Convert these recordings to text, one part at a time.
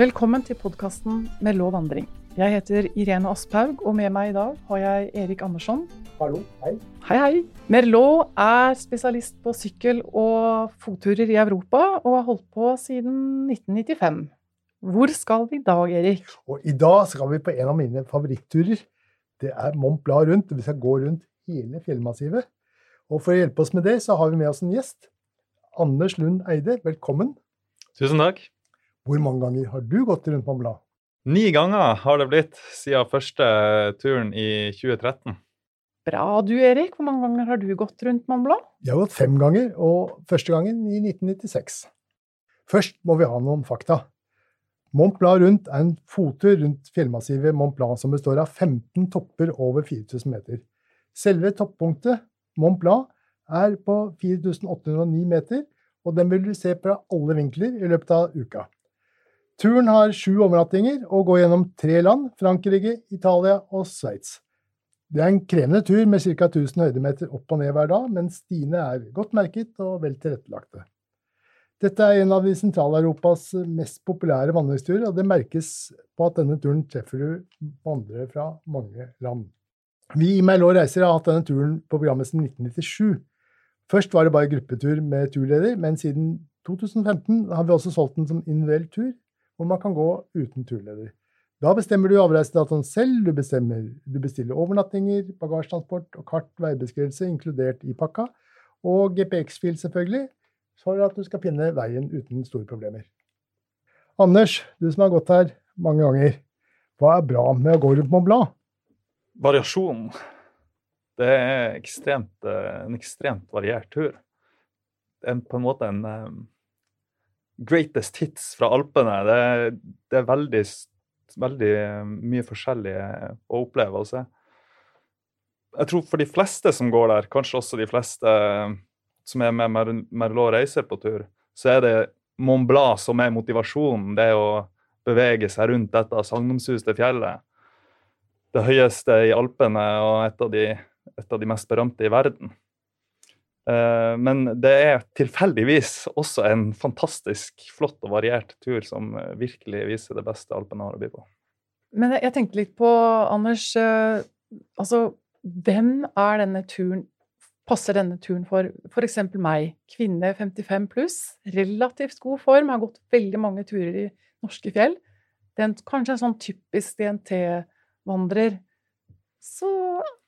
Velkommen til podkasten Merlot vandring. Jeg heter Irene Asphaug, og med meg i dag har jeg Erik Andersson. Hallo, hei. Hei, hei. Merlot er spesialist på sykkel- og fotturer i Europa, og har holdt på siden 1995. Hvor skal vi i dag, Erik? Og I dag skal vi på en av mine favoritturer. Det er Mont Blanc rundt. Vi skal gå rundt hele fjellmassivet. Og For å hjelpe oss med det, så har vi med oss en gjest. Anders Lund Eide, velkommen. Tusen takk. Hvor mange ganger har du gått rundt Mont Blanc? Ni ganger har det blitt siden første turen i 2013. Bra du, Erik. Hvor mange ganger har du gått rundt Mont Blanc? Jeg har gått fem ganger, og første gangen i 1996. Først må vi ha noen fakta. Mont Blanc rundt er en fottur rundt fjellmassivet Mont Blanc som består av 15 topper over 4000 meter. Selve toppunktet, Mont Blanc, er på 4809 meter, og den vil du se fra alle vinkler i løpet av uka. Turen har sju overnattinger og går gjennom tre land, Frankrike, Italia og Sveits. Det er en krevende tur med ca. 1000 høydemeter opp og ned hver dag, men stiene er godt merket og vel tilrettelagte. Dette er en av de Sentral-Europas mest populære vandringsturer, og det merkes på at denne turen treffer du vandrere fra mange land. Vi i Merlot Reiser har hatt denne turen på programmet siden 1997. Først var det bare gruppetur med turleder, men siden 2015 har vi også solgt den som individuell tur, hvor man kan gå uten turleder. Da bestemmer du avreisedatoen selv, du, bestemmer, du bestiller overnattinger, bagasjetransport og kart, veibeskrivelse inkludert i pakka, og GPX-fil selvfølgelig, for at du skal finne veien uten store problemer. Anders, du som har gått her mange ganger, hva er bra med å gå rundt Mont Blanc? Variasjon. Det er ekstremt, eh, en ekstremt variert tur. Er på en måte en um, greatest hits fra Alpene. Det, det er veldig, veldig mye forskjellig å oppleve og se. Jeg tror for de fleste som går der, kanskje også de fleste som er med Mer Merlot reiser på tur, så er det Mont Blanc som er motivasjonen. Det å bevege seg rundt dette sagnomsuste fjellet. Det høyeste i Alpene og et av de, et av de mest berømte i verden. Eh, men det er tilfeldigvis også en fantastisk flott og variert tur som virkelig viser det beste Alpene har å by på. Men jeg tenkte litt på, Anders, eh, altså hvem er denne turen passer denne turen for f.eks. meg, kvinne 55 pluss, relativt god form, har gått veldig mange turer i norske fjell. Den, kanskje en sånn typisk DNT-vandrer. Så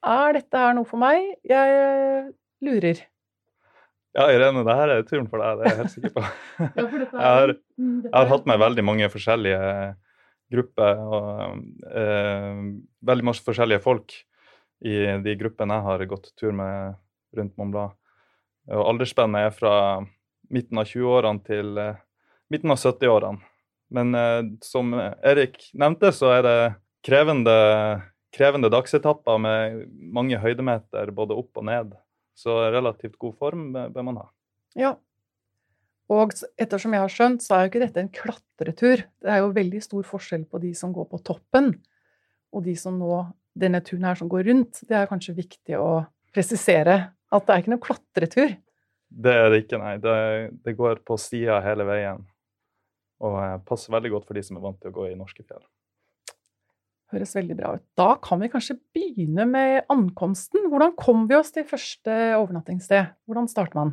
er dette her noe for meg? Jeg eh, lurer. Ja, Irene, det her er turen for deg, det er jeg helt sikker på. jeg, har, mm, jeg har hatt med veldig mange forskjellige grupper og eh, veldig mange forskjellige folk i de gruppene jeg har gått tur med rundt Mont Blanc. Og aldersspennet er fra midten av 20-årene til eh, midten av 70-årene. Men eh, som Erik nevnte, så er det krevende, krevende dagsetapper med mange høydemeter både opp og ned. Så relativt god form bør man ha. Ja. Og ettersom jeg har skjønt, så er jo ikke dette en klatretur. Det er jo veldig stor forskjell på de som går på toppen, og de som nå denne turen her som går rundt. Det er kanskje viktig å presisere at det er ikke noen klatretur? Det er det ikke, nei. Det, det går på sida hele veien. Og eh, passer veldig godt for de som er vant til å gå i norske fjell. Høres veldig bra ut. Da kan vi kanskje begynne med ankomsten. Hvordan kom vi oss til første overnattingssted? Hvordan starter man?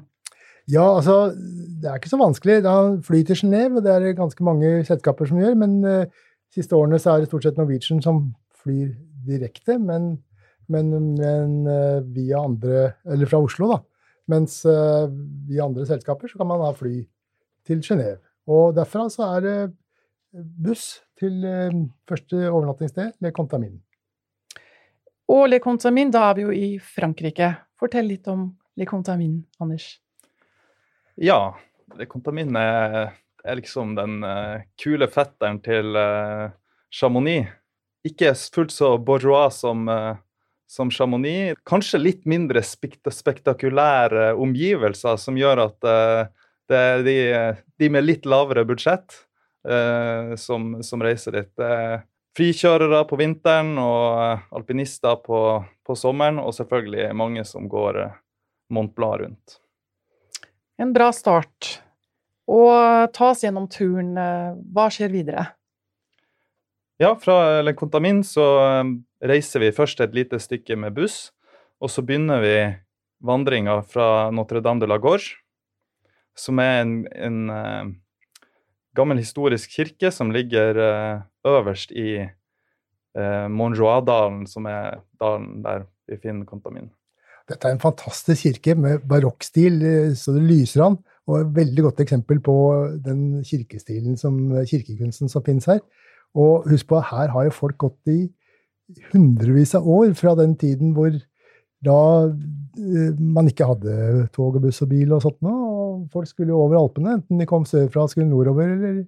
Ja, altså, Det er ikke så vanskelig. Da fly til Genéve, det er det ganske mange selskaper som gjør. Men de uh, siste årene så er det stort sett Norwegian som flyr direkte. Men men, men uh, via andre Eller fra Oslo, da. Mens uh, via andre selskaper så kan man da fly til Genéve. Og derfra så er det buss til eh, første overnattingssted, Le Contamin. Og Le Contamin, da er vi jo i Frankrike. Fortell litt om Le Contamin, Anders. Ja, Le Contamin er, er liksom den uh, kule fetteren til uh, Chamonix. Ikke fullt så bourgeois som uh, som Chamonix. Kanskje litt mindre spektakulære omgivelser som gjør at uh, det er de, de, med litt lavere budsjett som, som, reiser dit. Uh, frikjørere på vinteren og alpinister på, på, sommeren, og selvfølgelig mange som går Mont Blanc rundt. En bra start. Og ta oss gjennom turen. Hva skjer videre? Ja, fra Le Contamin så reiser vi først et lite stykke med buss, og så begynner vi vandringa fra Notre-Dame de la Gorge, som er en, en gammel historisk kirke som ligger uh, øverst i uh, Montjoie-dalen, som er dalen der vi finner Contamin. Dette er en fantastisk kirke med barokkstil, så det lyser an, og et veldig godt eksempel på den kirkestilen som, kirkekunsten som finnes her. Og husk på, her har jo folk gått i hundrevis av år fra den tiden hvor da man ikke hadde tog og buss og bil og sånt noe. Folk skulle jo over Alpene, enten de kom sørfra og skulle nordover, eller,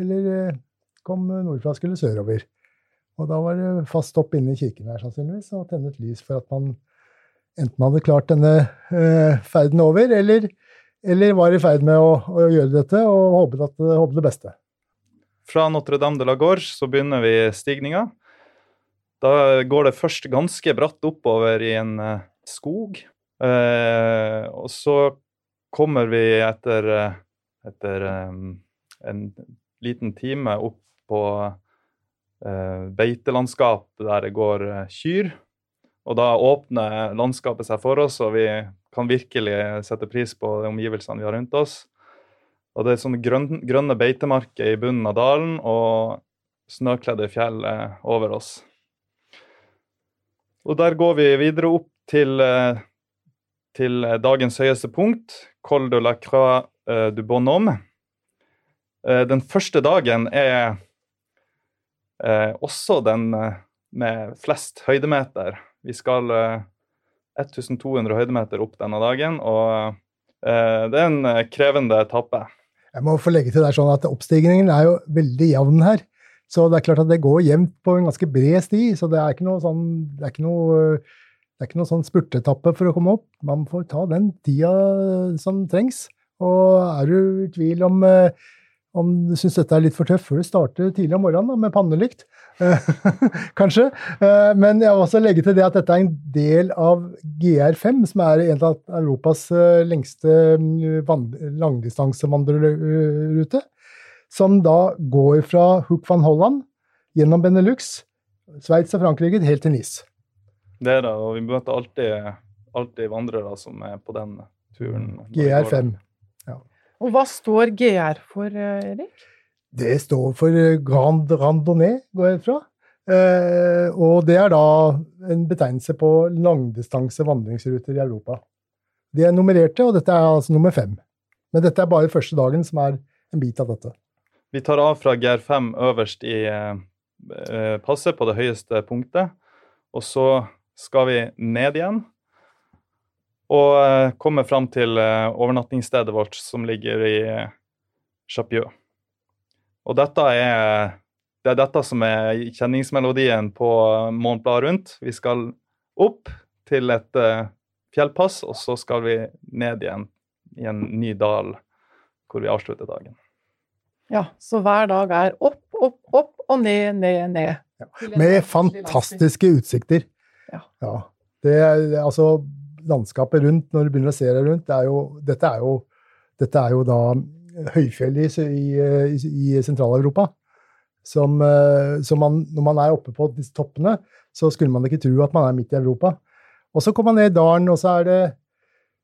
eller uh, kom nordfra og skulle sørover. Og da var det fast stopp inne i kirken her, sannsynligvis, og tenne et lys for at man enten hadde klart denne eh, ferden over, eller, eller, var i ferd med å, å gjøre dette og håpet, det beste. Fra Notre-Dame de la Gorge så begynner vi stigninga. Da går det først ganske bratt oppover i en uh, skog. Eh, og så kommer vi etter, uh, etter um, en liten time opp på beitelandskap der det går kyr. Og da åpner landskapet seg for oss, og vi kan virkelig sette pris på de omgivelsene vi har rundt oss. Og det er sånne grønne, grønne beitemarker i bunnen av dalen og snøkledde fjell over oss. Og der går vi videre opp til, eh, til dagens høyeste punkt, Col de la Croix eh, du Bonhomme. Eh, den første dagen er også den med flest høydemeter. Vi skal 1200 høydemeter opp denne dagen, og det er en krevende etappe. Jeg må få legge til der sånn at Oppstigningen er jo veldig jevn her. Så det er klart at det går jevnt på en ganske bred sti, så det er ikke noe sånn, det er ikke noe, det er ikke noe sånn spurtetappe for å komme opp. Man får ta den tida som trengs. Og er du i tvil om, eh, om du syns dette er litt for tøft før du starter tidlig om morgenen da, med pannelykt, kanskje. Eh, men jeg vil også legge til det at dette er en del av GR5, som er en av Europas eh, lengste langdistansevandrerute. som da går fra Hook van Holland gjennom Benelux, Sveits og Frankrike helt til NIS. Det er det, og vi møter alltid, alltid vandrere som er på den turen. GR5. Ja. Og hva står GR for, eh, Erik? Det står for eh, Grand Randonnée, går jeg ut fra. Eh, og det er da en betegnelse på langdistanse vandringsruter i Europa. De er nummererte, og dette er altså nummer fem. Men dette er bare første dagen som er en bit av dette. Vi tar av fra GR5 øverst i eh, passet, på det høyeste punktet. Og så skal vi ned igjen og eh, komme fram til eh, overnattingsstedet vårt, som ligger i Chapieu. Og dette er, det er dette som er kjenningsmelodien på Mont Blanc rundt. Vi skal opp til et eh, fjellpass, og så skal vi ned igjen i en ny dal hvor vi avslutter dagen. Ja, så hver dag er opp, opp, opp og ned, ned, ned. Ja. Med fantastiske utsikter. Ja. ja. Det altså landskapet rundt, når du begynner å se deg rundt, det er jo, dette, er jo, dette er jo da høyfjell i, i, i Sentral-Europa. Som, eh, som man, når man er oppe på disse toppene, så skulle man ikke tro at man er midt i Europa. Og så kommer man ned i dalen, og så er, det,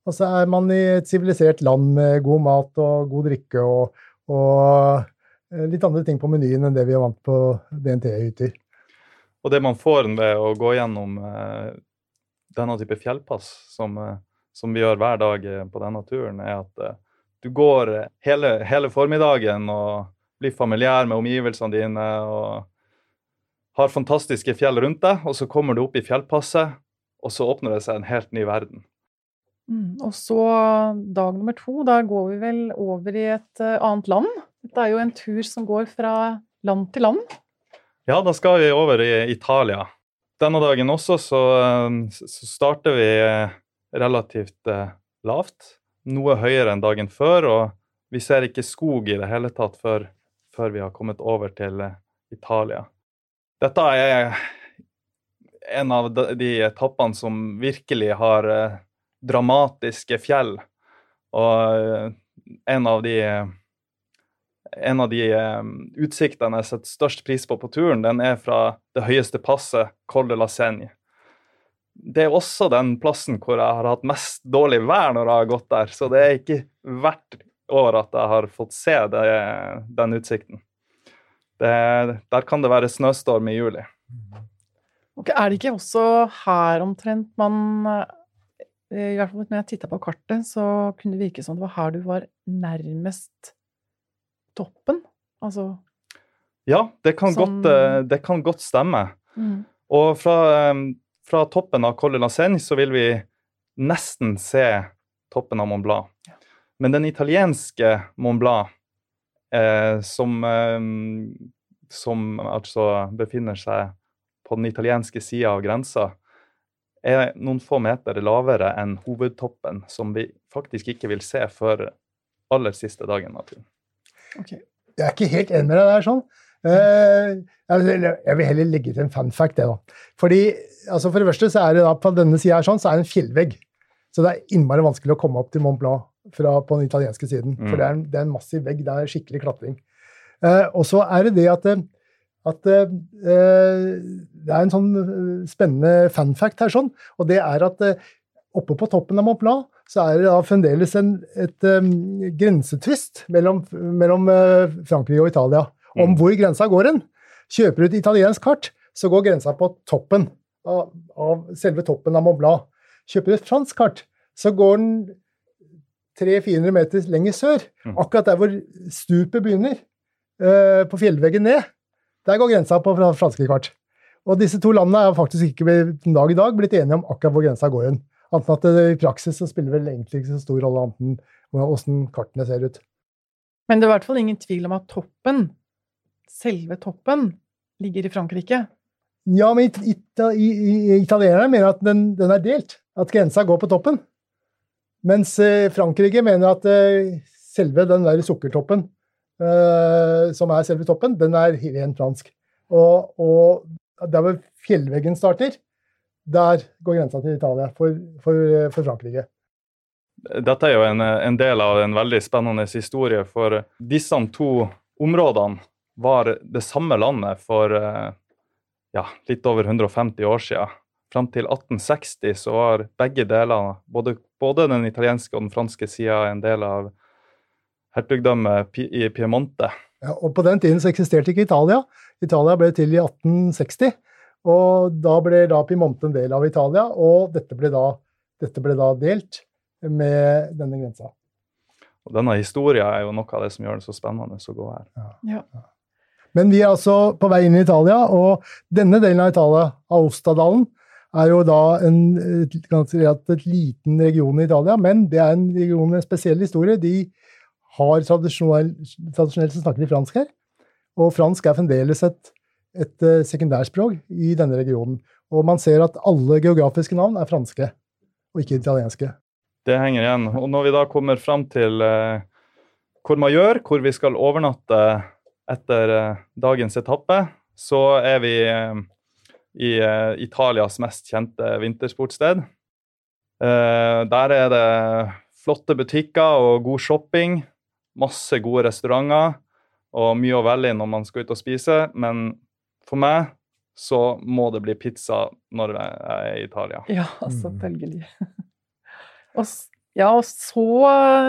og så er man i et sivilisert land med god mat og god drikke og, og eh, litt andre ting på menyen enn det vi er vant på DNT-hytter. Og det man får ved å gå gjennom eh, denne type fjellpass, som, eh, som, vi gjør hver dag eh, på denne turen, er at eh, du går hele, hele, formiddagen og blir familiær med omgivelsene dine og har fantastiske fjell rundt deg, og så kommer du opp i fjellpasset, og så åpner det seg en helt ny verden. Mm, og så dag nummer to, da går vi vel over i et uh, annet land. Dette er jo en tur som går fra land til land. Ja, da skal vi over i Italia. Denne dagen også så, så starter vi eh, relativt uh, lavt. Noe høyere enn dagen før, og vi ser ikke skog i det hele tatt før, før vi har kommet over til Italia. Dette er en av de, etappene som virkelig har dramatiske fjell. Og eh, en av de en av de um, utsiktene jeg setter størst pris på på turen, den er fra det høyeste passet, Col de la Seigne. Det er også den plassen hvor jeg har hatt mest dårlig vær når jeg har gått der, så det er ikke hvert år at jeg har fått se det, den utsikten. Det, der kan det være snøstorm i juli. Okay, er det ikke også her omtrent man I hvert fall når jeg titta på kartet, så kunne det virke som det var her du var nærmest toppen? Altså Ja, det kan, sånn... godt, eh, det kan godt, stemme. Mm. Og fra, fra, toppen av Colle la Seine så vil vi nesten se toppen av Mont Blanc. Ja. Men den italienske Mont Blanc, eh, som, eh, som altså befinner seg på den italienske sida av grensa, er noen få meter lavere enn hovedtoppen, som vi faktisk ikke vil se før aller siste dagen av turen. Okay. Jeg er ikke helt enig med deg der sånn. Uh, jeg vil heller legge til en fun fact, det, da. Fordi, altså For det første så er det da på denne sida sånn, så er det en fjellvegg. Så det er innmari vanskelig å komme opp til Mont Blanc fra, på den italienske siden. Mm. For det er, en, det er, en, massiv vegg. Det er skikkelig klatring. Uh, og så er det det at, at uh, det er en sånn spennende fun fact her, sånn, og det er at oppe på toppen av Mont Blanc så er det da fremdeles en, et um, grensetvist mellom, mellom uh, Frankrike og Italia om mm. hvor grensa går hen. Kjøper du et italiensk kart, så går grensa på toppen av, av selve toppen av Mont Blanc. Kjøper du et fransk kart, så går den 300-400 meter lenger sør. Mm. Akkurat der hvor stupet begynner, uh, på fjellveggen ned, der går grensa på franske kart. Og disse to landene er faktisk ikke dag i dag blitt enige om akkurat hvor grensa går hen. Anten at det, i praksis så spiller vel egentlig ikke så stor rolle anten hvordan kartene ser ut. Men det er i hvert fall ingen tvil om at toppen, selve toppen, ligger i Frankrike. Ja, men ita, italienerne mener at den, den, er delt. At grensa går på toppen. Mens eh, Frankrike mener at eh, selve den der sukkertoppen, eh, som er selve toppen, den er rent fransk. Og, og der hvor fjellveggen starter, der går grensa til Italia for, for, for Frankrike. Dette er jo en, en, del av en veldig spennende historie, for disse to områdene var det samme landet for ja, litt over 150 år siden. Fram til 1860 så var begge deler, både, både den italienske og den franske sida, en del av hertugdømmet i Piemonte. Ja, og På den tiden så eksisterte ikke Italia. Italia ble til i 1860. Og da ble da Piemonte en del av Italia, og dette ble da, dette ble da delt med denne grensa. Og denne historien er jo noe av det som gjør det så spennende å gå her. Ja. Ja. Men vi er altså på vei inn i Italia, og denne delen av Italia, Aostadalen, er jo da en, et liten region i Italia, men det er en region med en spesiell historie. De har tradisjonelt, tradisjonelt så snakker de fransk her, og fransk er fremdeles et et uh, sekundærspråk i denne regionen. Og man ser at alle geografiske navn er franske, og ikke italienske. Det henger igjen. Og når vi da kommer fram til uh, Courmayeur, hvor vi skal overnatte etter eh, dagens etappe, så er vi eh, i Italias mest kjente vintersportsted. der er det flotte butikker og god shopping, masse gode restauranter og mye å velge når man skal ut og spise, men for meg så må det bli pizza når jeg er i Italia. Ja, selvfølgelig. og, ja, og så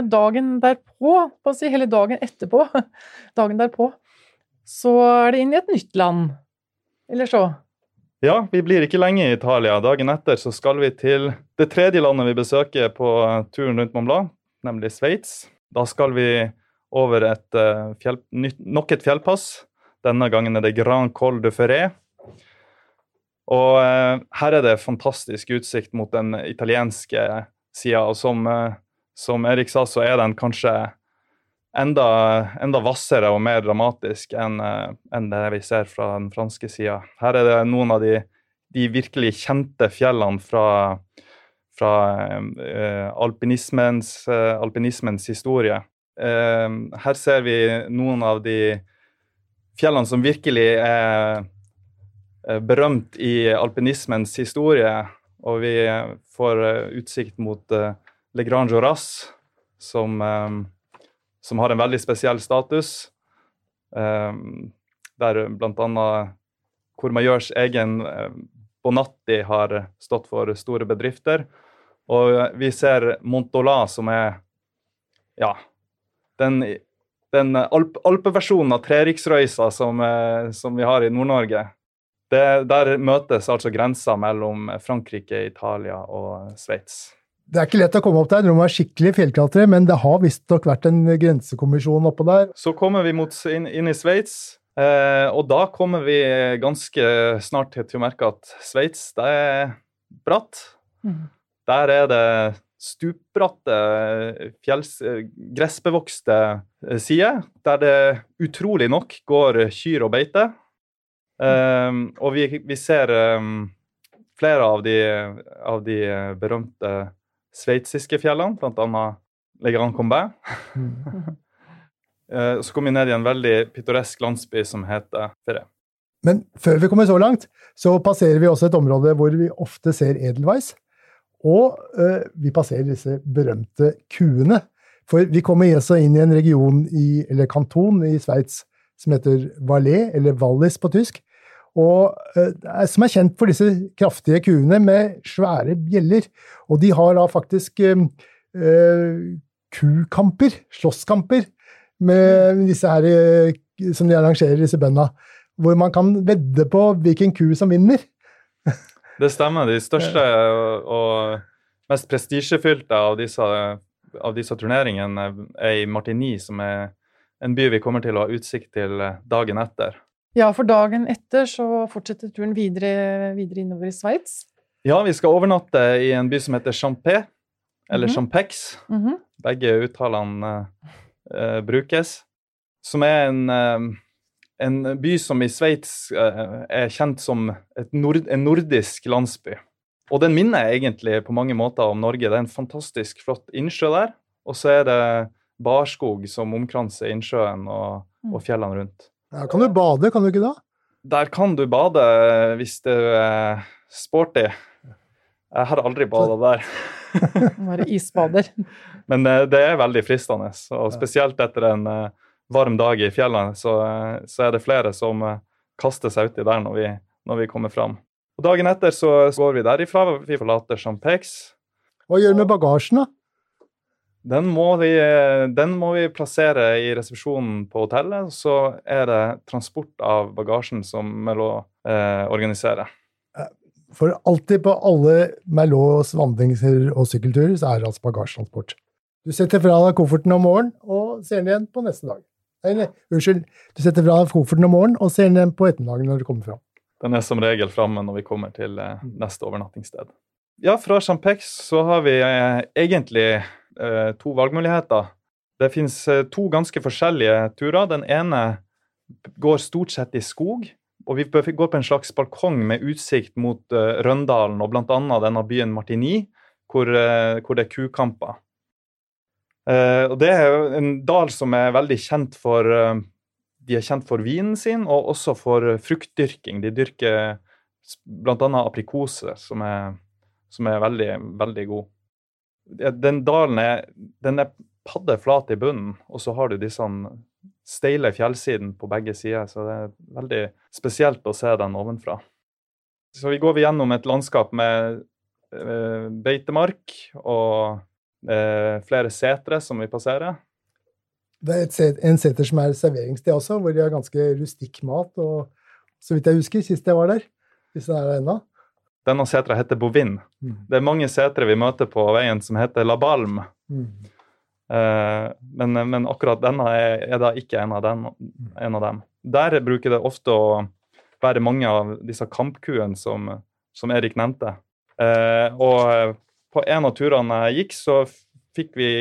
dagen derpå, på å si hele dagen etterpå, dagen derpå, så er det inn i et nytt land. Eller så? Ja, vi blir ikke lenge i Italia. Dagen etter så skal vi til det tredje landet vi besøker på turen rundt Mont Blanc, nemlig Sveits. Da skal vi over et, uh, fjell, nok et fjellpass denne gangen er det Grand Col de Ferré. Og eh, her er det fantastisk utsikt mot den italienske sida. Og som, eh, som, Erik sa, så er den kanskje enda, enda vassere og mer dramatisk enn eh, en det vi ser fra den franske sida. Her er det noen av de, de virkelig kjente fjellene fra, fra eh, alpinismens, eh, alpinismens, historie. Eh, her ser vi noen av de fjellene som virkelig er berømt i alpinismens historie. Og vi får eh, utsikt mot eh, Le Grand Joras, som, eh, som har en veldig spesiell status. Der annet Courmayeurs egen Bonatti har stått for store bedrifter. Og vi ser Montola, som er ja, den, den alp, alpeversjonen av Treriksrøysa som, uh, som vi har i Nord-Norge. Der møtes altså grensa mellom Frankrike, Italia og Sveits. Det er ikke lett å komme opp der, når man er skikkelig fjellklatrer, men det har visstnok vært en grensekommisjon oppå der. Så kommer vi mot, inn, inn, i Sveits, eh, og da kommer vi ganske snart til å merke at Sveits, det er bratt. Mm. Der er det stupbratte, fjells, gressbevokste sider, der det utrolig nok går kyr og beite. Um, og vi, vi ser um, flere av de, av de berømte sveitsiske fjellene, bl.a. Le Grand Combin. uh, så kom vi ned i en veldig pittoresk landsby som heter Ferré. Men før vi kommer så langt, så passerer vi også et område hvor vi ofte ser edelweiss. Og eh, vi passerer disse berømte kuene. For vi kommer også inn i en region, i, eller kanton, i Sveits som heter Valais, eller Wallis på tysk, og, eh, som er kjent for disse kraftige kuene med svære bjeller. Og de har da faktisk eh, kukamper, slåsskamper, med disse her som de arrangerer, disse bøndene. Hvor man kan vedde på hvilken ku som vinner. Det stemmer. De største og mest prestisjefylte av disse, av disse turneringene er i Martigny, som er en by vi kommer til å ha utsikt til dagen etter. Ja, for dagen etter så fortsetter turen videre, videre innover i Sveits. Ja, vi skal overnatte i en by som heter Champé, eller mm -hmm. Champex. Mm -hmm. Begge uttalene uh, brukes. Som er en, uh, en by som i Sveits uh, er kjent som nord en nordisk landsby. Og den minner egentlig på mange måter om Norge. Det er en fantastisk flott innsjø der. Og så er det barskog som omkranser innsjøen og, og mm. fjellene rundt. Der kan du bade, kan du ikke da? Der kan du bade hvis du er sporty. Jeg har aldri bada der. Bare isbader. Men eh, det er veldig fristende. Og spesielt etter en eh, varm dag i fjellene, så, eh, så er det flere som kaster seg uti der når vi, når vi kommer fram. Og Dagen etter så går vi derifra. Vi forlater Champex. Hva gjør du med bagasjen, da? Den må, vi, den må vi plassere i resepsjonen på hotellet. Så er det transport av bagasjen som Melot eh, organiserer. For alltid på alle Merlots vandringer og sykkelturer så er det altså bagasjetransport. Du setter fra deg kofferten om morgenen og ser den igjen på neste dag. Nei, unnskyld. Du setter fra kofferten om morgenen og ser den på ettermiddagen når du kommer fram. Den er som regel framme når vi kommer til eh, neste overnattingssted. Ja, fra Champex så har vi eh, egentlig Eh, to valgmuligheter. Det finnes eh, to ganske forskjellige turer. Den ene går stort sett i skog. Og vi går på en slags balkong med utsikt mot Røndalen og bl.a. denne byen Martigny, hvor, hvor det er kukamper. Uh, og Det er en dal som er veldig kjent for De er kjent for vinen sin, og også for fruktdyrking. De dyrker bl.a. aprikose, som er, som er veldig, veldig god den dalen er, den er paddeflat i bunnen, og så har du disse steile fjellsidene på begge sider. Så det er veldig spesielt å se den ovenfra. Så vi går gjennom et landskap med eh, beitemark og eh, flere setre som vi passerer. Det er et, en seter som er serveringssted også, hvor de har ganske rustikk mat. og Så vidt jeg husker, sist jeg var der, hvis det er der ennå, denne setra heter Bovin. Mm. Det er mange setre vi møter på veien som heter La Balm. Mm. Eh, men, men, akkurat denne er, er da ikke en av, den, en av, dem. Der bruker det ofte å være mange av disse kampkuene som, som Erik nevnte. Eh, og på en av turene jeg gikk, så fikk vi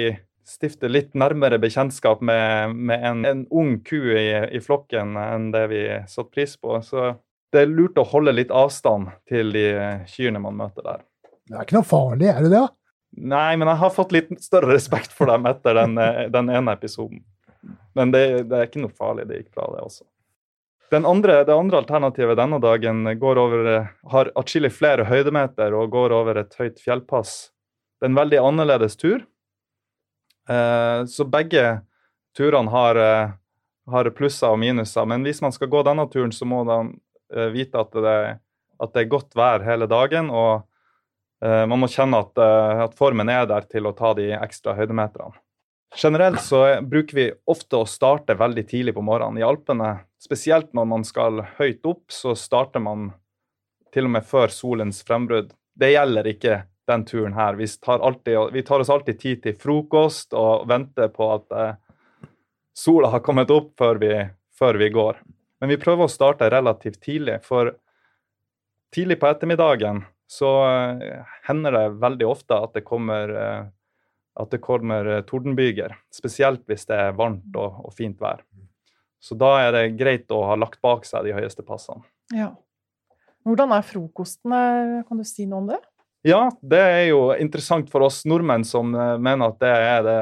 stifte litt nærmere bekjentskap med, med en, en, ung ku i, i, flokken enn det vi satte pris på. Så det er lurt å holde litt avstand til de kyrne man møter der. Det er ikke noe farlig, er det det? Nei, men jeg har fått litt større respekt for dem etter den, den ene episoden. Men det, det, er ikke noe farlig. Det gikk bra, det også. Andre, det andre alternativet denne dagen over, har atskillig flere høydemeter og går over et høyt fjellpass. Det er en veldig annerledes tur. Eh, så begge turene har, eh, har plusser og minuser. Men hvis man skal gå denne turen, så må man vite at det, at det, er godt vær hele dagen. Og man må kjenne at, at, formen er der til å ta de ekstra høydemeterne. Generelt så bruker vi ofte å starte veldig tidlig på morgenen. I Alpene, spesielt når man skal høyt opp, så starter man til og med før solens frembrudd. Det gjelder ikke den turen her. Vi tar, alltid, vi tar oss alltid tid til frokost og venter på at sola har kommet opp før vi, før vi går. Men vi prøver å starte relativt tidlig, for tidlig på ettermiddagen så uh, hender det veldig ofte at det kommer, uh, at det kommer uh, tordenbyger. Spesielt hvis det er varmt og, og, fint vær. Så da er det greit å ha lagt bak seg de høyeste passene. Ja. Hvordan er frokosten? Kan du si noe om det? Ja, det er jo interessant for oss nordmenn som mener at det er det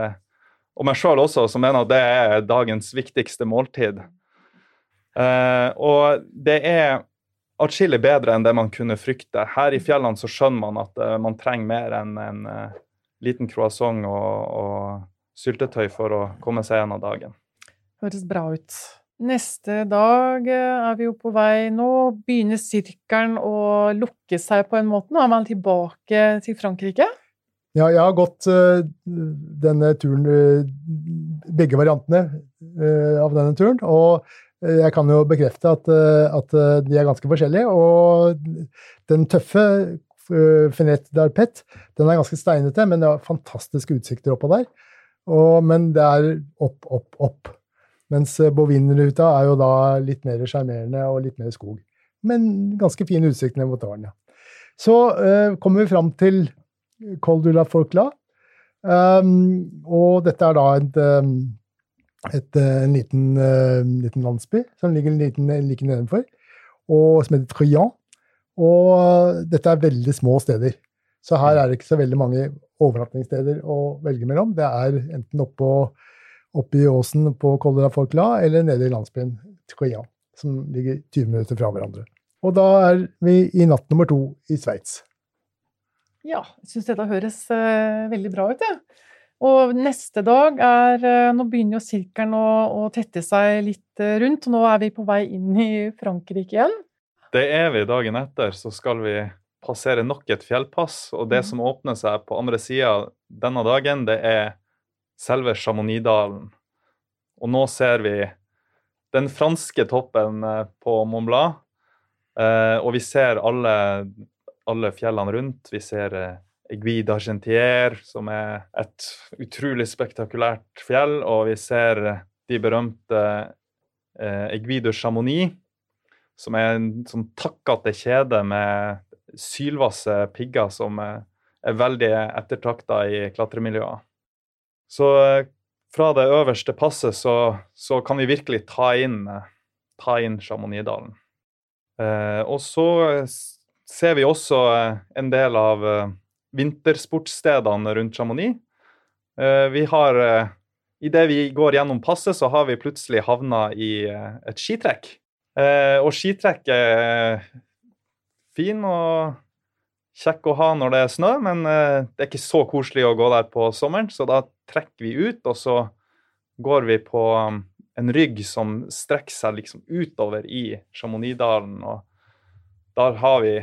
og meg sjøl også, som mener at det er dagens viktigste måltid. Eh, og det er atskillig bedre enn det man kunne frykte. Her i fjellene så skjønner man at man trenger mer enn en uh, liten croissant og, og, syltetøy for å komme seg gjennom dagen. Høres bra ut. Neste dag er vi jo på vei nå. Begynner sirkelen å lukke seg på en måte? Nå er man tilbake til Frankrike? Ja, jeg har gått uh, denne turen, uh, begge variantene uh, av denne turen. Og jeg kan jo bekrefte at, at, de er ganske forskjellige. Og den tøffe uh, Fenet d'Arpet den er ganske steinete, men det har fantastiske utsikter oppå der. Og, men det er opp, opp, opp. Mens Bovin-ruta er jo da litt mer sjarmerende og litt mer skog. Men ganske fin utsikt ned mot dalen, ja. Så kommer vi fram til Col du la Forcla. Um, og dette er da et, um, et, en liten, uh, liten, landsby som ligger liten, like nedenfor, og som heter Trian. Og uh, dette er veldig små steder. Så her er det ikke så veldig mange overnattingssteder å velge mellom. Det er enten oppå, oppe i åsen på Col Folkla eller nede i landsbyen Tkoya, som ligger 20 minutter fra hverandre. Og da er vi i natt nummer to i Sveits. Ja, jeg syns dette høres uh, veldig bra ut, jeg. Ja. Og neste dag er uh, Nå begynner jo sirkelen å, å, tette seg litt rundt, og nå er vi på vei inn i Frankrike igjen. Det er vi dagen etter, så skal vi passere nok et fjellpass. Og det mm. som åpner seg på andre sida denne dagen, det er selve Chamonix-dalen. Og nå ser vi den franske toppen på Mont Blanc, og vi ser alle alle fjellene rundt. Vi ser eh, Aiguille d'Argentier, som er et utrolig spektakulært fjell. Og vi ser eh, de berømte eh, Aiguille de Chamonix, som er en sånn takkete kjede med sylvasse pigger som er, er veldig ettertrakta i klatremiljøer. Så eh, fra det øverste passet så, så kan vi virkelig ta inn, ta inn Chamonix-dalen. Eh, og så ser vi også eh, en del av eh, vintersportsstedene rundt Chamonix. Eh, vi har Idet vi går gjennom passet, så har vi plutselig havna i et skitrekk. Og skitrekk er fin og kjekk å ha når det er snø, men det er ikke så koselig å gå der på sommeren, så da trekker vi ut, og så går vi på en rygg som strekker seg liksom utover i Chamonix-dalen. og der har vi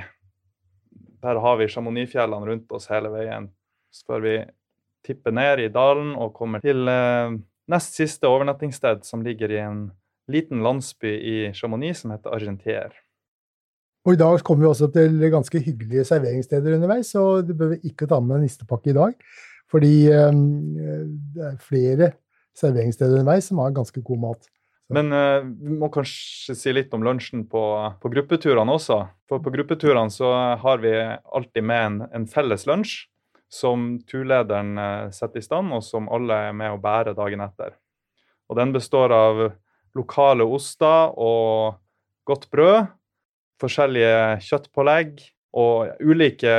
der har vi Chamonix-fjellene rundt oss hele veien Så før vi tipper ned i dalen og kommer til eh, nest siste overnattingssted, som ligger i en liten landsby i Chamonix som heter Argentier. Og I dag kommer vi også til ganske hyggelige serveringssteder underveis, så du bør ikke ta med nistepakke i dag. Fordi um, det er flere serveringssteder underveis som har ganske god mat. Men uh, vi må kanskje si litt om lunsjen på, på gruppeturene også. For på gruppeturene så har vi alltid med en, en felles lunsj som turlederen uh, setter i stand, og som alle er med å bære dagen etter. Og den består av lokale oster og godt brød, forskjellige kjøttpålegg og ulike,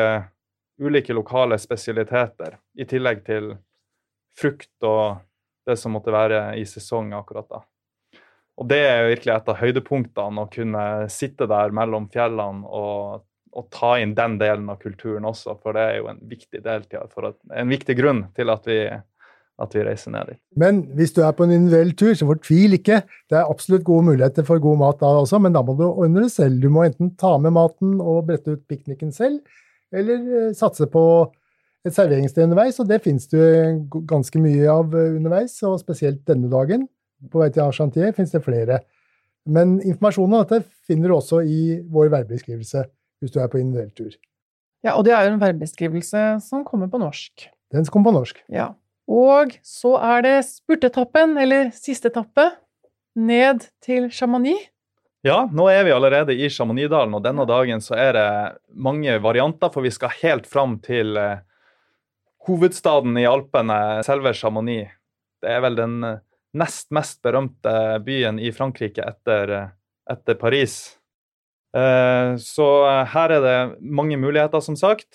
ulike lokale spesialiteter, i tillegg til frukt og det som måtte være i sesong akkurat da. Og det er virkelig et av høydepunktene, å kunne sitte der mellom fjellene og, og, ta inn den delen av kulturen også, for det er jo en viktig at, en viktig grunn til at vi, at vi reiser ned dit. Men hvis du er på en individuell tur, så fortvil ikke. Det er absolutt gode muligheter for god mat da også, men da må du ordne det selv. Du må enten ta med maten og brette ut pikniken selv, eller eh, satse på et serveringssted underveis, og det finnes det ganske mye av eh, underveis, og spesielt denne dagen. På vei til Argentier finnes det flere. Men informasjonen om dette finner du også i vår værbeskrivelse hvis du er på individuell tur. Ja, og det er jo en værbeskrivelse som kommer på norsk. Den kommer på norsk. Ja. Og så er det spurtetappen, eller siste etappe, ned til Chamonix. Ja, nå er vi allerede i Chamonix-dalen, og denne dagen så er det mange varianter, for vi skal helt fram til eh, hovedstaden i Alpene, selve Chamonix. Det er vel den eh, nest mest berømte byen i Frankrike etter, eh, etter Paris. Eh, så eh, her er det mange muligheter, som sagt.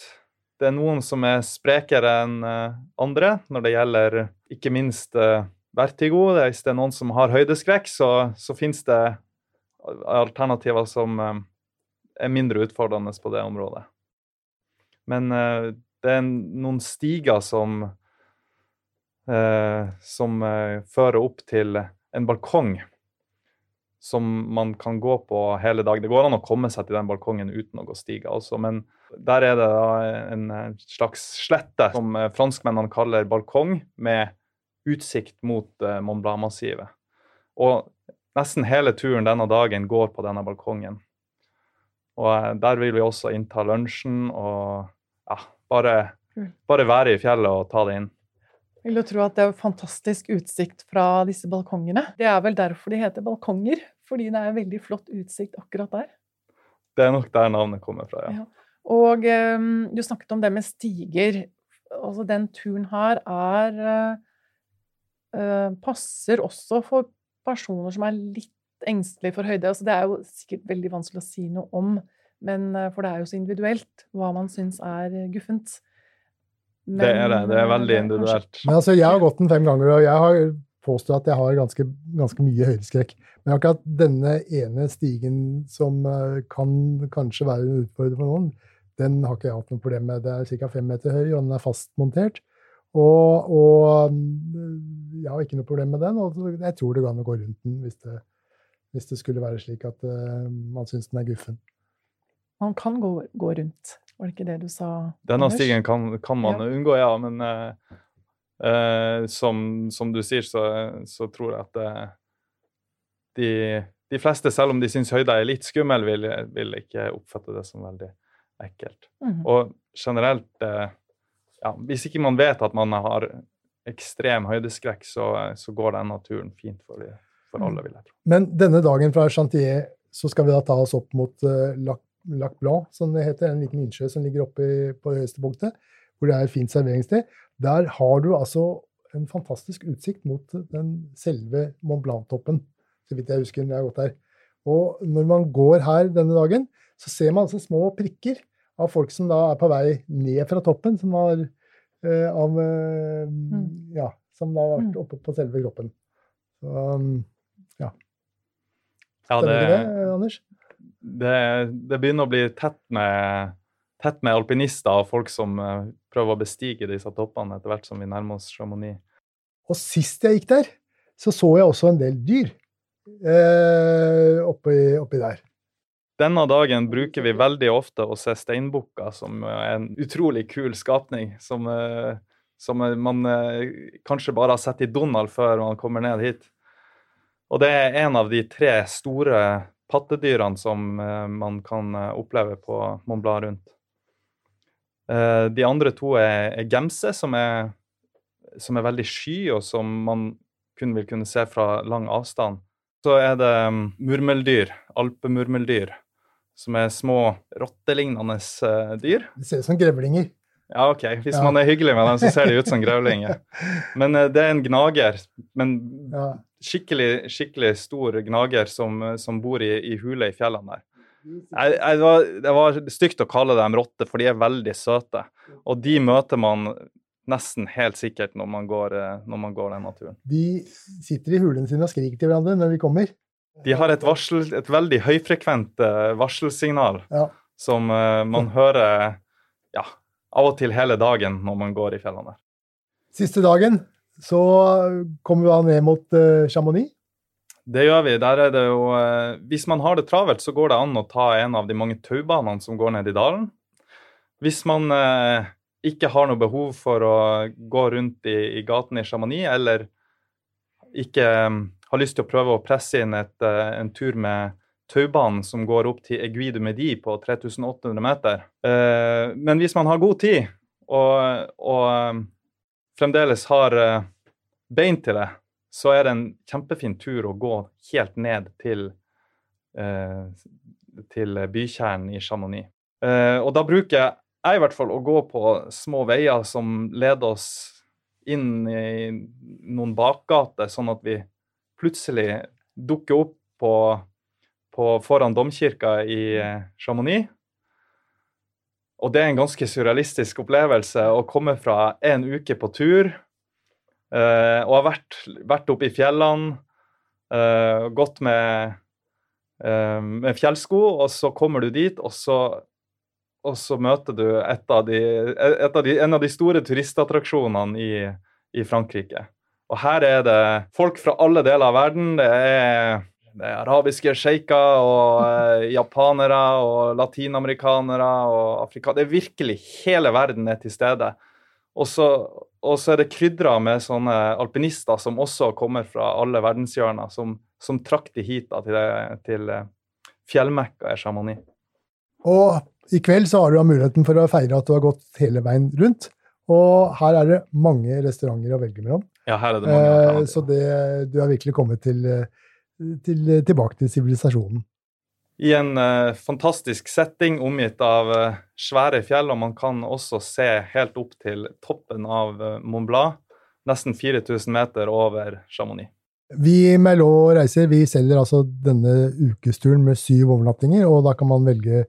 Det er noen som er sprekere enn eh, andre når det gjelder ikke minst eh, vertigo. Hvis det er noen som har høydeskrekk, så, så finnes det alternativer som eh, er mindre utfordrende på det området. Men det er noen stiger som som fører opp til en balkong som man kan gå på hele dagen. Det går an å komme seg til den balkongen uten å gå stiga også, men der er det en slags slette som eh, franskmennene kaller balkong, med utsikt mot eh, Mont Blanc-massivet. Og nesten hele turen denne dagen går på denne balkongen. Og eh, der vil vi også innta lunsjen og ja, bare, bare være i fjellet og ta det inn. Jeg vil jo tro at det er fantastisk utsikt fra disse balkongene. Det er vel derfor de heter balkonger, fordi det er en veldig flott utsikt akkurat der. Det er nok der navnet kommer fra, ja. ja. Og um, du snakket om det med stiger. Altså den turen her er uh, Passer også for personer som er litt engstelige for høyde. Altså det er jo sikkert veldig vanskelig å si noe om, men, for det er jo så individuelt hva man syns er guffent. Men, det er det. Det er veldig individuelt. Men altså, jeg har gått den fem ganger, og jeg har påstått at jeg har ganske, ganske mye høydeskrekk. Men akkurat denne ene stigen som kan kanskje være en utfordring for noen, den har ikke jeg hatt noe problem med. Det er ca. fem meter høy, og den er fastmontert. Og, og, mm, jeg har ikke noe problem med den, og jeg tror det går an å gå rundt den hvis det, hvis det skulle være slik at uh, man syns den er guffen. Man kan gå, gå, rundt, var det ikke det du sa? Denne stigen kan, kan man ja. unngå, ja. Men uh, uh, som, som, du sier, så, så tror jeg at de, de, fleste, selv om de syns høyda er litt skummel, vil, vil ikke oppfatte det som veldig ekkelt. Mm. Og generelt uh, ja, Hvis ikke man vet at man har ekstrem høydeskrekk, så, så går den naturen fint for, for alle, vil jeg tro. Men denne dagen fra Chantier så skal vi da ta oss opp mot uh, Lac, Lac Blanc, som det heter, en liten innsjø som ligger oppe på det høyeste punktet, hvor det er et fint serveringssted. Der har du altså en fantastisk utsikt mot den selve Mont Blanc-toppen, så vidt jeg husker når jeg har gått der. Og når man går her denne dagen, så ser man altså små prikker av folk som da er på vei ned fra toppen, som har eh, av eh, mm. Ja, som da har vært mm. oppe på selve kroppen. Så um, ja. Stemmer ja, det, det, Anders? Det, det, begynner å bli tett med, tett med alpinister og folk som uh, prøver å bestige disse toppene etter hvert som vi nærmer oss Chamonix. Og sist jeg gikk der, så så jeg også en del dyr eh, oppi, oppi der. Denne dagen bruker vi veldig ofte å se steinbukker, som er en utrolig kul skapning. Som, eh, som man eh, kanskje bare har sett i Donald før man kommer ned hit. Og det er en av de tre store pattedyrene som eh, man kan oppleve på Mont Blanc rundt. De andre to er, er gemse, som er, som er veldig sky, og som man kun vil kunne se fra lang avstand. Så er det mm, murmeldyr, alpemurmeldyr, som er små rottelignende dyr. Det ser ut som grevlinger. Ja, OK. Hvis ja. man er hyggelig med dem, så ser de ut som grevlinger. Men det er en gnager. Men ja. Skikkelig, skikkelig stor gnager som, som bor i, i hule i fjellene der. Jeg, jeg, det, var, det var stygt å kalle dem rotter, for de er veldig søte. Og de møter man nesten helt sikkert når man går, eh, når man går den naturen. De sitter i hulene sine og skriker til hverandre når vi kommer. De har et, varsel, et veldig høyfrekvent uh, varselsignal ja. som uh, man hører ja, av og til hele dagen når man går i fjellene. Siste dagen så kommer vi da ned mot uh, Chamonix. Det gjør vi. Der er det jo uh, Hvis man har det travelt, så går det an å ta en av de mange taubanene som går ned i dalen. Hvis man uh, ikke har noe behov for å gå rundt i, i gaten i Chamonix, eller ikke har lyst til å prøve å presse inn et, en tur med taubanen som går opp til Aiguille du Medi på 3800 meter. men hvis man har god tid og, og fremdeles har uh, bein til det, så er det en kjempefin tur å gå helt ned til, uh, til bykjernen i Chamonix. Uh, og da bruker jeg i hvert fall å gå på små veier som leder oss inn i noen bakgater, sånn at vi plutselig dukker opp på, på foran domkirka i Chamonix. Og det er en ganske surrealistisk opplevelse å komme fra en uke på tur uh, og ha vært, vært oppe i fjellene, uh, gått med, uh, med, fjellsko, og så kommer du dit, og så, og så møter du av de, av de, en av de store turistattraksjonene i, i Frankrike. Og her er det folk fra alle deler av verden. Det er det er arabiske sjeiker og eh, japanere og latinamerikanere og afrikanere Det er virkelig hele verden er til stede. Og så, er det krydra med sånne alpinister som også kommer fra alle verdenshjørner, som, som trakk de hit da, til, til eh, fjellmekka i Chamonix. Og i kveld så har du muligheten for å feire at du har gått hele veien rundt. Og her er det mange restauranter å velge mellom. Ja, her er det mange eh, Så det, du har virkelig kommet til eh, til, tilbake til sivilisasjonen. I en uh, fantastisk setting omgitt av uh, svære fjell, og man kan også se helt opp til toppen av uh, Mont Blanc, nesten 4000 meter over Chamonix. Vi i Merlot Reiser vi selger altså denne ukesturen med syv overnattinger, og da kan man velge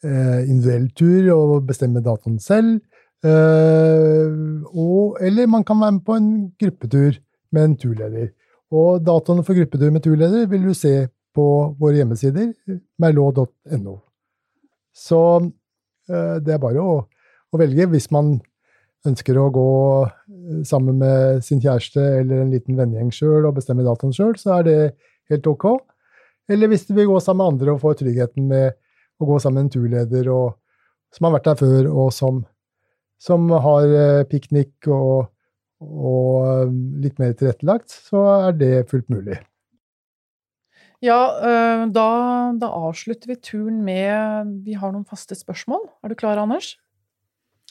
individuell tur og bestemme datoen selv. Og, eller man kan være med på en gruppetur med en turleder. Og datoene for gruppetur med turleder vil du se på våre hjemmesider, merlot.no. Så eh, det er bare å, å, velge hvis man ønsker å gå eh, sammen med sin kjæreste eller en liten vennegjeng sjøl og bestemme datoen sjøl, så er det helt ok. Eller hvis du vil gå sammen med andre og få tryggheten med å gå sammen med en turleder og, som har vært der før, og som, som har eh, piknik og og um, litt mer tilrettelagt, så er det fullt mulig. Ja, øh, da, da, avslutter vi turen med Vi har noen faste spørsmål. Er du klar, Anders?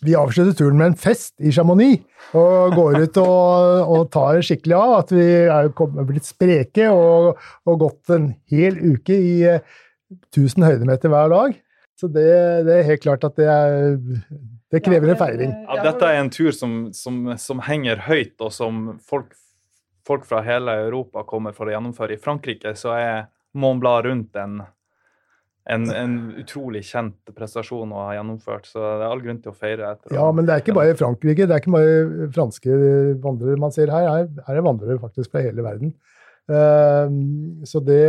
Vi avslutter turen med en fest i Chamonix og går ut og, og tar skikkelig av. At vi er blitt spreke og, og gått en hel uke i 1000 eh, høydemeter hver dag. Så det, det er helt klart at det er det krever en feiring. Ja, dette er en tur som, som, som henger høyt, og som folk, folk, fra hele Europa kommer for å gjennomføre. I Frankrike så er Mont Blanc rundt en, en, en, utrolig kjent prestasjon å ha gjennomført, så det er all grunn til å feire. ja, men det er ikke bare Frankrike, det er ikke bare franske vandrere man ser her. Her, her er vandrere faktisk fra hele verden. Ehm, så det,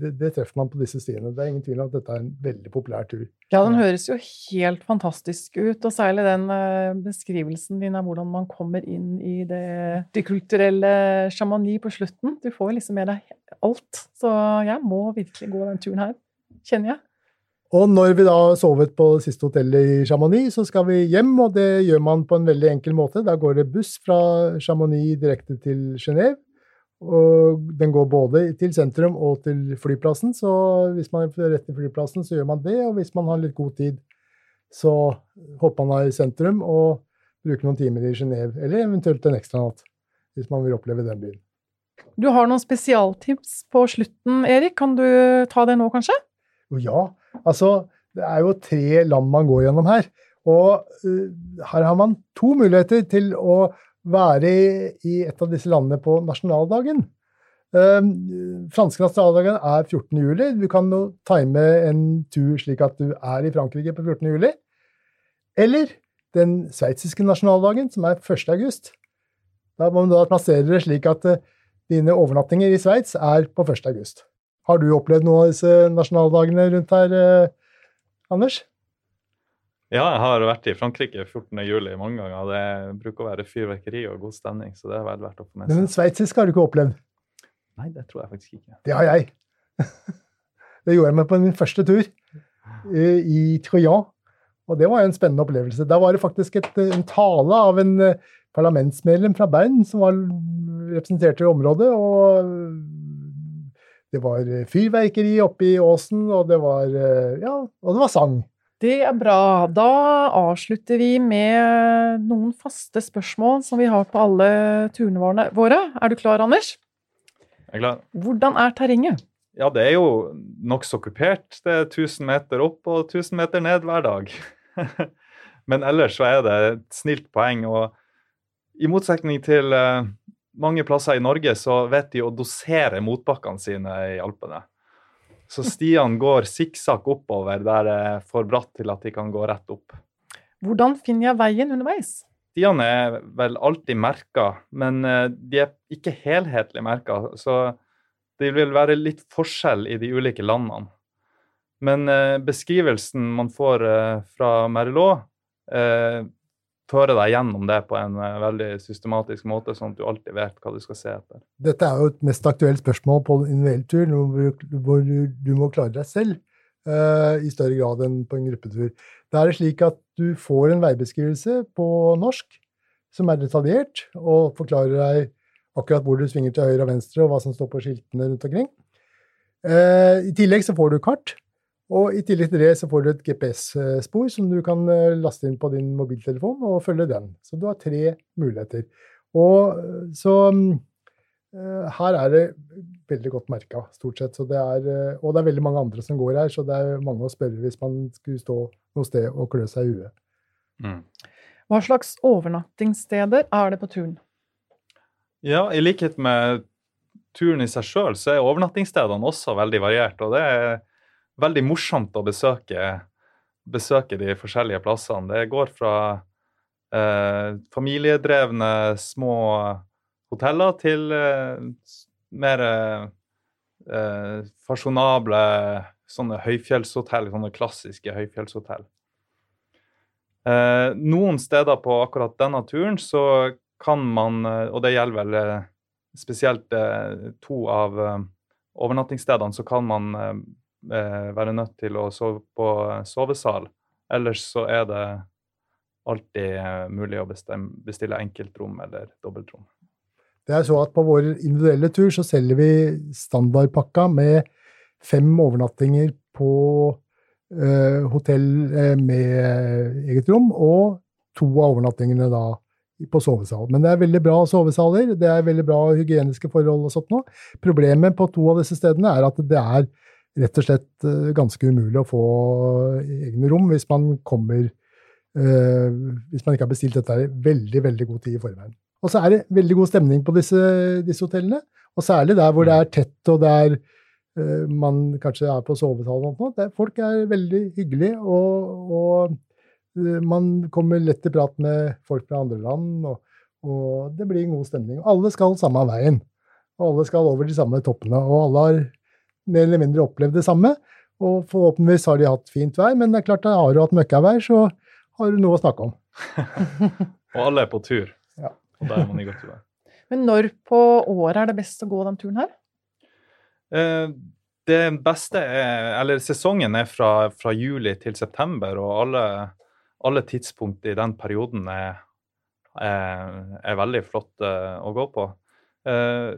det, det, treffer man på disse stiene. Det er ingen tvil om at dette er en veldig populær tur. Ja, den høres jo helt fantastisk ut, og særlig den eh, beskrivelsen din av hvordan man kommer inn i det, det kulturelle Chamonix på slutten. Du får liksom med deg alt. Så jeg må virkelig gå den turen her, kjenner jeg. Og når vi da sovet på det siste hotellet i Chamonix, så skal vi hjem, og det gjør man på en veldig enkel måte. Da går det buss fra Chamonix direkte til Genéve. Og den går både til sentrum og til flyplassen, så hvis man er rett til flyplassen, så gjør man det. Og hvis man har litt god tid, så hopper man av i sentrum og bruker noen timer i Genéve, eller eventuelt en ekstra natt, hvis man vil oppleve den byen. Du har noen spesialtips på slutten, Erik. Kan du ta det nå, kanskje? Ja. Altså, det er jo tre land man går gjennom her. Og uh, her har man to muligheter til å være i et av disse landene på nasjonaldagen. Um, franske nasjonaldagen er 14. juli. Du kan time en tur slik at du er i Frankrike på 14. juli. Eller den sveitsiske nasjonaldagen, som er 1. august. Da må du da plassere det slik at uh, dine overnattinger i Sveits er på 1. august. Har du opplevd noen av disse nasjonaldagene rundt her, uh, Anders? Ja, jeg har vært i Frankrike 14. juli mange ganger. Det bruker å være fyrverkeri og god stemning, så det er vel verdt å få med seg. den sveitsiske har du ikke opplevd. Nei, det tror jeg faktisk ikke. Det har jeg. Det gjorde jeg med på min første tur eh, i Trojan. Og det var jo en spennende opplevelse. Da var det faktisk et, eh, en tale av en eh, parlamentsmedlem fra Bern som var representert i området. Og det var eh, fyrverkeri oppe i åsen, og det var, eh, ja, og det var sang. Det er bra. Da avslutter vi med noen faste spørsmål som vi har på alle turene våre-. Er du klar, Anders? Jeg er klar. Hvordan er terrenget? Ja, det er jo nokså kupert. Det er 1000 meter opp og 1000 meter ned hver dag. Men ellers så er det et snilt poeng. Og i motsetning til eh, mange plasser i Norge, så vet de å dosere motbakkene sine i Alpene. Så stiene går sikksakk oppover der det er for bratt til at de kan gå rett opp. Hvordan finner jeg veien underveis? Stiene er vel alltid merka, men eh, de er ikke helhetlig merka. Så det vil være litt forskjell i de ulike landene. Men eh, beskrivelsen man får eh, fra Merlot, fører deg gjennom det på en eh, veldig systematisk måte, sånn at du alltid vet hva du skal se etter. Dette er jo et mest aktuelt spørsmål på individuell tur, hvor du, du må klare deg selv uh, i større grad enn på en gruppetur. Da er det slik at du får en veibeskrivelse på norsk som er detaljert, og forklarer deg akkurat hvor du svinger til høyre og venstre, og hva som står på skiltene rundt omkring. Uh, I tillegg så får du kart, og i tillegg til det så får du et GPS-spor som du kan eh, laste inn på din mobiltelefon og følge den. Så du har tre muligheter. Og eh, så mm, eh, her er det veldig godt merka, stort sett. Så det er, og det er veldig mange andre som går her, så det er mange å spørre hvis man skulle stå noe sted og klø seg i huet. Hva slags overnattingssteder er det på turen? Ja, i likhet med turen i seg sjøl, så er overnattingsstedene også veldig variert. Og det er veldig morsomt å besøke, besøke de forskjellige plassene. Det går fra eh, familiedrevne små hoteller til eh, mer eh, fasjonable sånne høyfjellshotell, sånne klassiske høyfjellshotell. Eh, noen steder på akkurat denne turen så kan man, og det gjelder vel eh, spesielt eh, to av eh, overnattingsstedene, så kan man være nødt til å sove på eh, sovesal. Ellers så er det alltid eh, mulig å bestemme, bestille enkeltrom eller dobbeltrom. Det er så at På vår individuelle tur så selger vi standardpakka med fem overnattinger på eh, hotell eh, med eget rom, og to av overnattingene da på sovesal. Men det er veldig bra sovesaler, det er veldig bra hygieniske forhold og sånt nå. Problemet på to av disse stedene er at det er rett og slett eh, ganske umulig å få egne rom hvis man kommer eh, Hvis man ikke har bestilt dette i veldig, veldig god tid i forveien. Og så er det veldig god stemning på disse, disse hotellene, og særlig der hvor det er tett og der eh, man kanskje er på sovesalen og sånt. Folk er veldig hyggelige, og, og man kommer lett til prat med folk fra andre land, og, og det blir en god stemning. Alle skal samme veien, og alle skal over de samme toppene, og alle har mer eller mindre opplevd det samme. Og forhåpentligvis har de hatt fint vær, men det er klart, har du hatt møkkavær, så har du noe å snakke om. Og alle er på tur. Ja. Og da er man i godt vær. Men når på året er det best å gå den turen her? Eh, det beste er Eller sesongen er fra, fra juli til september, og alle, alle tidspunkt i den perioden er, er, er veldig flott eh, å gå på. Eh,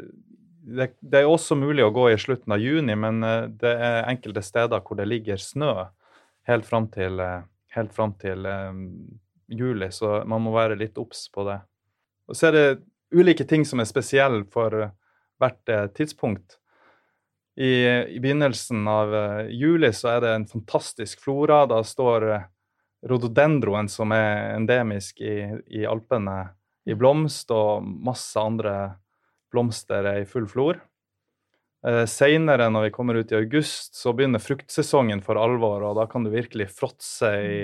det, det er også mulig å gå i slutten av juni, men eh, det er enkelte steder hvor det ligger snø helt fram til, eh, helt fram til um, juli, så man må være litt obs på det. Og så er det ulike ting som er spesielle for hvert tidspunkt. I, I begynnelsen av juli så er det en fantastisk flora. Da står rododendroen, som er endemisk i, i Alpene, i blomst, og masse andre blomster er i full flor. Eh, Seinere, når vi kommer ut i august, så begynner fruktsesongen for alvor, og da kan du virkelig fråtse i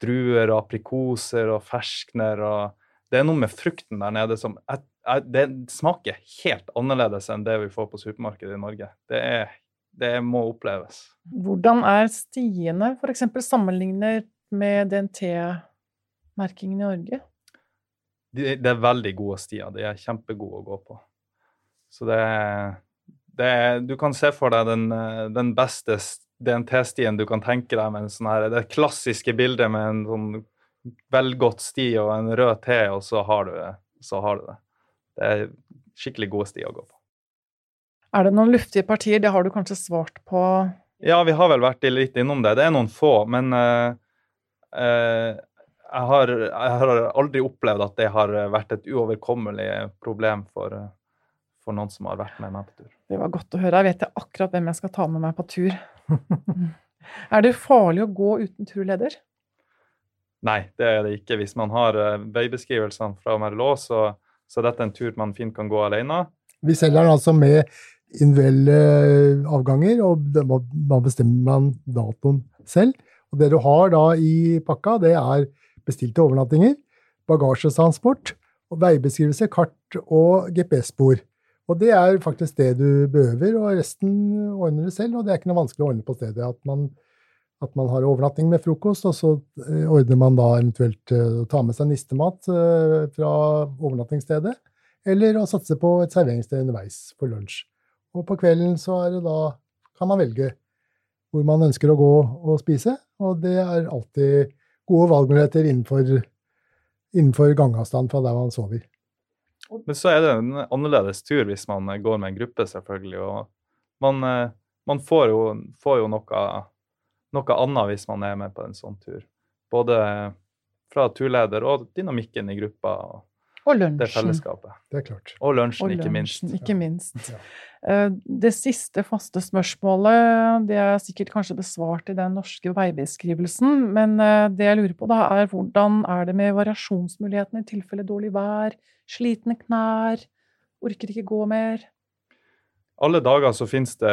druer og aprikoser og ferskner. og Det er noe med frukten der nede som jeg, jeg, Det smaker helt annerledes enn det vi får på supermarkedet i Norge. Det, er, det må oppleves. Hvordan er stiene, f.eks. sammenlignet med DNT-merkingen i Norge? De, det er veldig gode stier. De er kjempegode å gå på. Så det det Du kan se for deg den, eh, den beste DNT-stien du kan tenke deg med en sånn her, det klassiske bildet med en sånn velgått sti og en rød T, og så har du, så har du det. Det er skikkelig gode stier å gå på. Er det noen luftige partier? Det har du kanskje svart på? Ja, vi har vel vært litt innom det. Det er noen få, men uh, uh, jeg, har, jeg, har, aldri opplevd at det har vært et uoverkommelig problem for, for noen som har vært med meg på tur. Det var godt å høre. Jeg vet akkurat hvem jeg skal ta med meg på tur. er det farlig å gå uten turleder? Nei, det er det ikke. Hvis man har uh, veibeskrivelsene fra Merlot, så, så er dette en tur man fint kan gå alene. Vi selger den altså med individuelle eh, avganger, og da bestemmer man datoen selv. Og det du har da i pakka, det er bestilte overnattinger, bagasjetransport, veibeskrivelse, kart og GPS-spor. Og det er faktisk det du behøver, og resten ordner du selv. Og det er ikke noe vanskelig å ordne på stedet. At man, at man har overnatting med frokost, og så eh, ordner man da eventuelt eh, å ta med seg nistemat eh, fra overnattingsstedet. Eller å satse på et serveringssted underveis for lunsj. Og på kvelden så er det da kan man velge hvor man ønsker å gå og spise. Og det er alltid gode valgmuligheter innenfor, innenfor gangavstand fra der man sover. Men så er det en annerledes tur hvis man går med en gruppe, selvfølgelig. Og man, eh, man får, jo, får jo, noe, noe annet hvis man er med på en sånn tur. Både fra turleder og dynamikken i gruppa. Og, og lunsjen. Det fellesskapet. Det er klart. Og lunsjen, og ikke minst. Ikke minst. Ja. Eh, det siste faste spørsmålet det er sikkert kanskje besvart i den norske veibeskrivelsen, men eh, det jeg lurer på, da er hvordan er det med variasjonsmulighetene i tilfelle dårlig vær, slitne knær, orker ikke gå mer? Alle dager så finnes det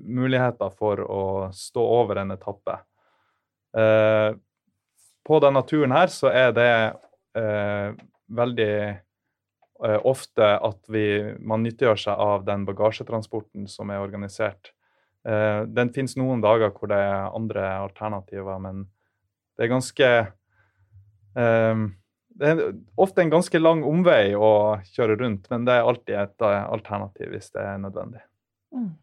muligheter for å stå over en etappe. Eh, på denne turen her så er det veldig Eh, ofte at vi, man nyttiggjør seg av den bagasjetransporten som er organisert. Eh, den finnes noen dager hvor det er andre alternativer, men det er ganske eh, Det er ofte en ganske lang omvei å kjøre rundt, men det er alltid et alternativ hvis det er nødvendig. Mm.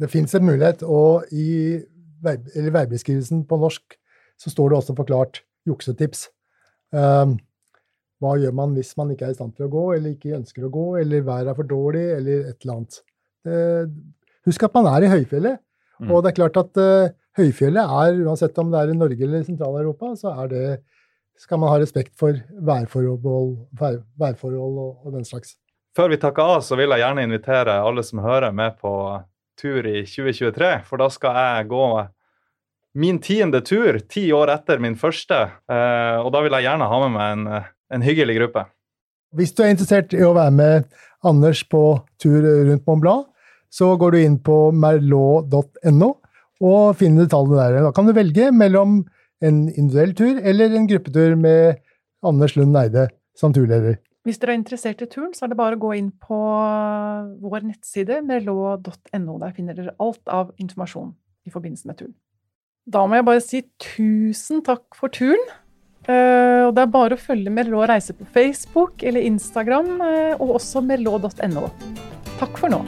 Det fins en mulighet, og i veibeskrivelsen på norsk så står det også forklart juksetips. Um, hva gjør man hvis man ikke er i stand til å gå, eller ikke ønsker å gå, eller været er for dårlig, eller et eller annet. Eh, husk at man er i høyfjellet. Mm. Og det er klart at uh, høyfjellet er, uansett om det er i Norge eller Sentral-Europa, så er det, skal man ha respekt for værforhold, vær, værforhold og, og, den slags. Før vi takker av, så vil jeg gjerne invitere alle som hører, med på tur i 2023. For da skal jeg gå min tiende tur, ti år etter min første. Uh, og da vil jeg gjerne ha med meg en en hyggelig gruppe. Hvis du er interessert i å være med Anders på tur rundt Mont Blanc, så går du inn på merlot.no og finner detaljene der. Da kan du velge mellom en individuell tur eller en gruppetur med Anders Lund Eide som turleder. Hvis dere er interessert i turen, så er det bare å gå inn på vår nettside merlot.no. Der finner dere alt av informasjon i forbindelse med turen. Da må jeg bare si tusen takk for turen. Uh, og det er bare å følge Merlot Reise på Facebook eller Instagram, uh, og også merlot.no. Takk for nå.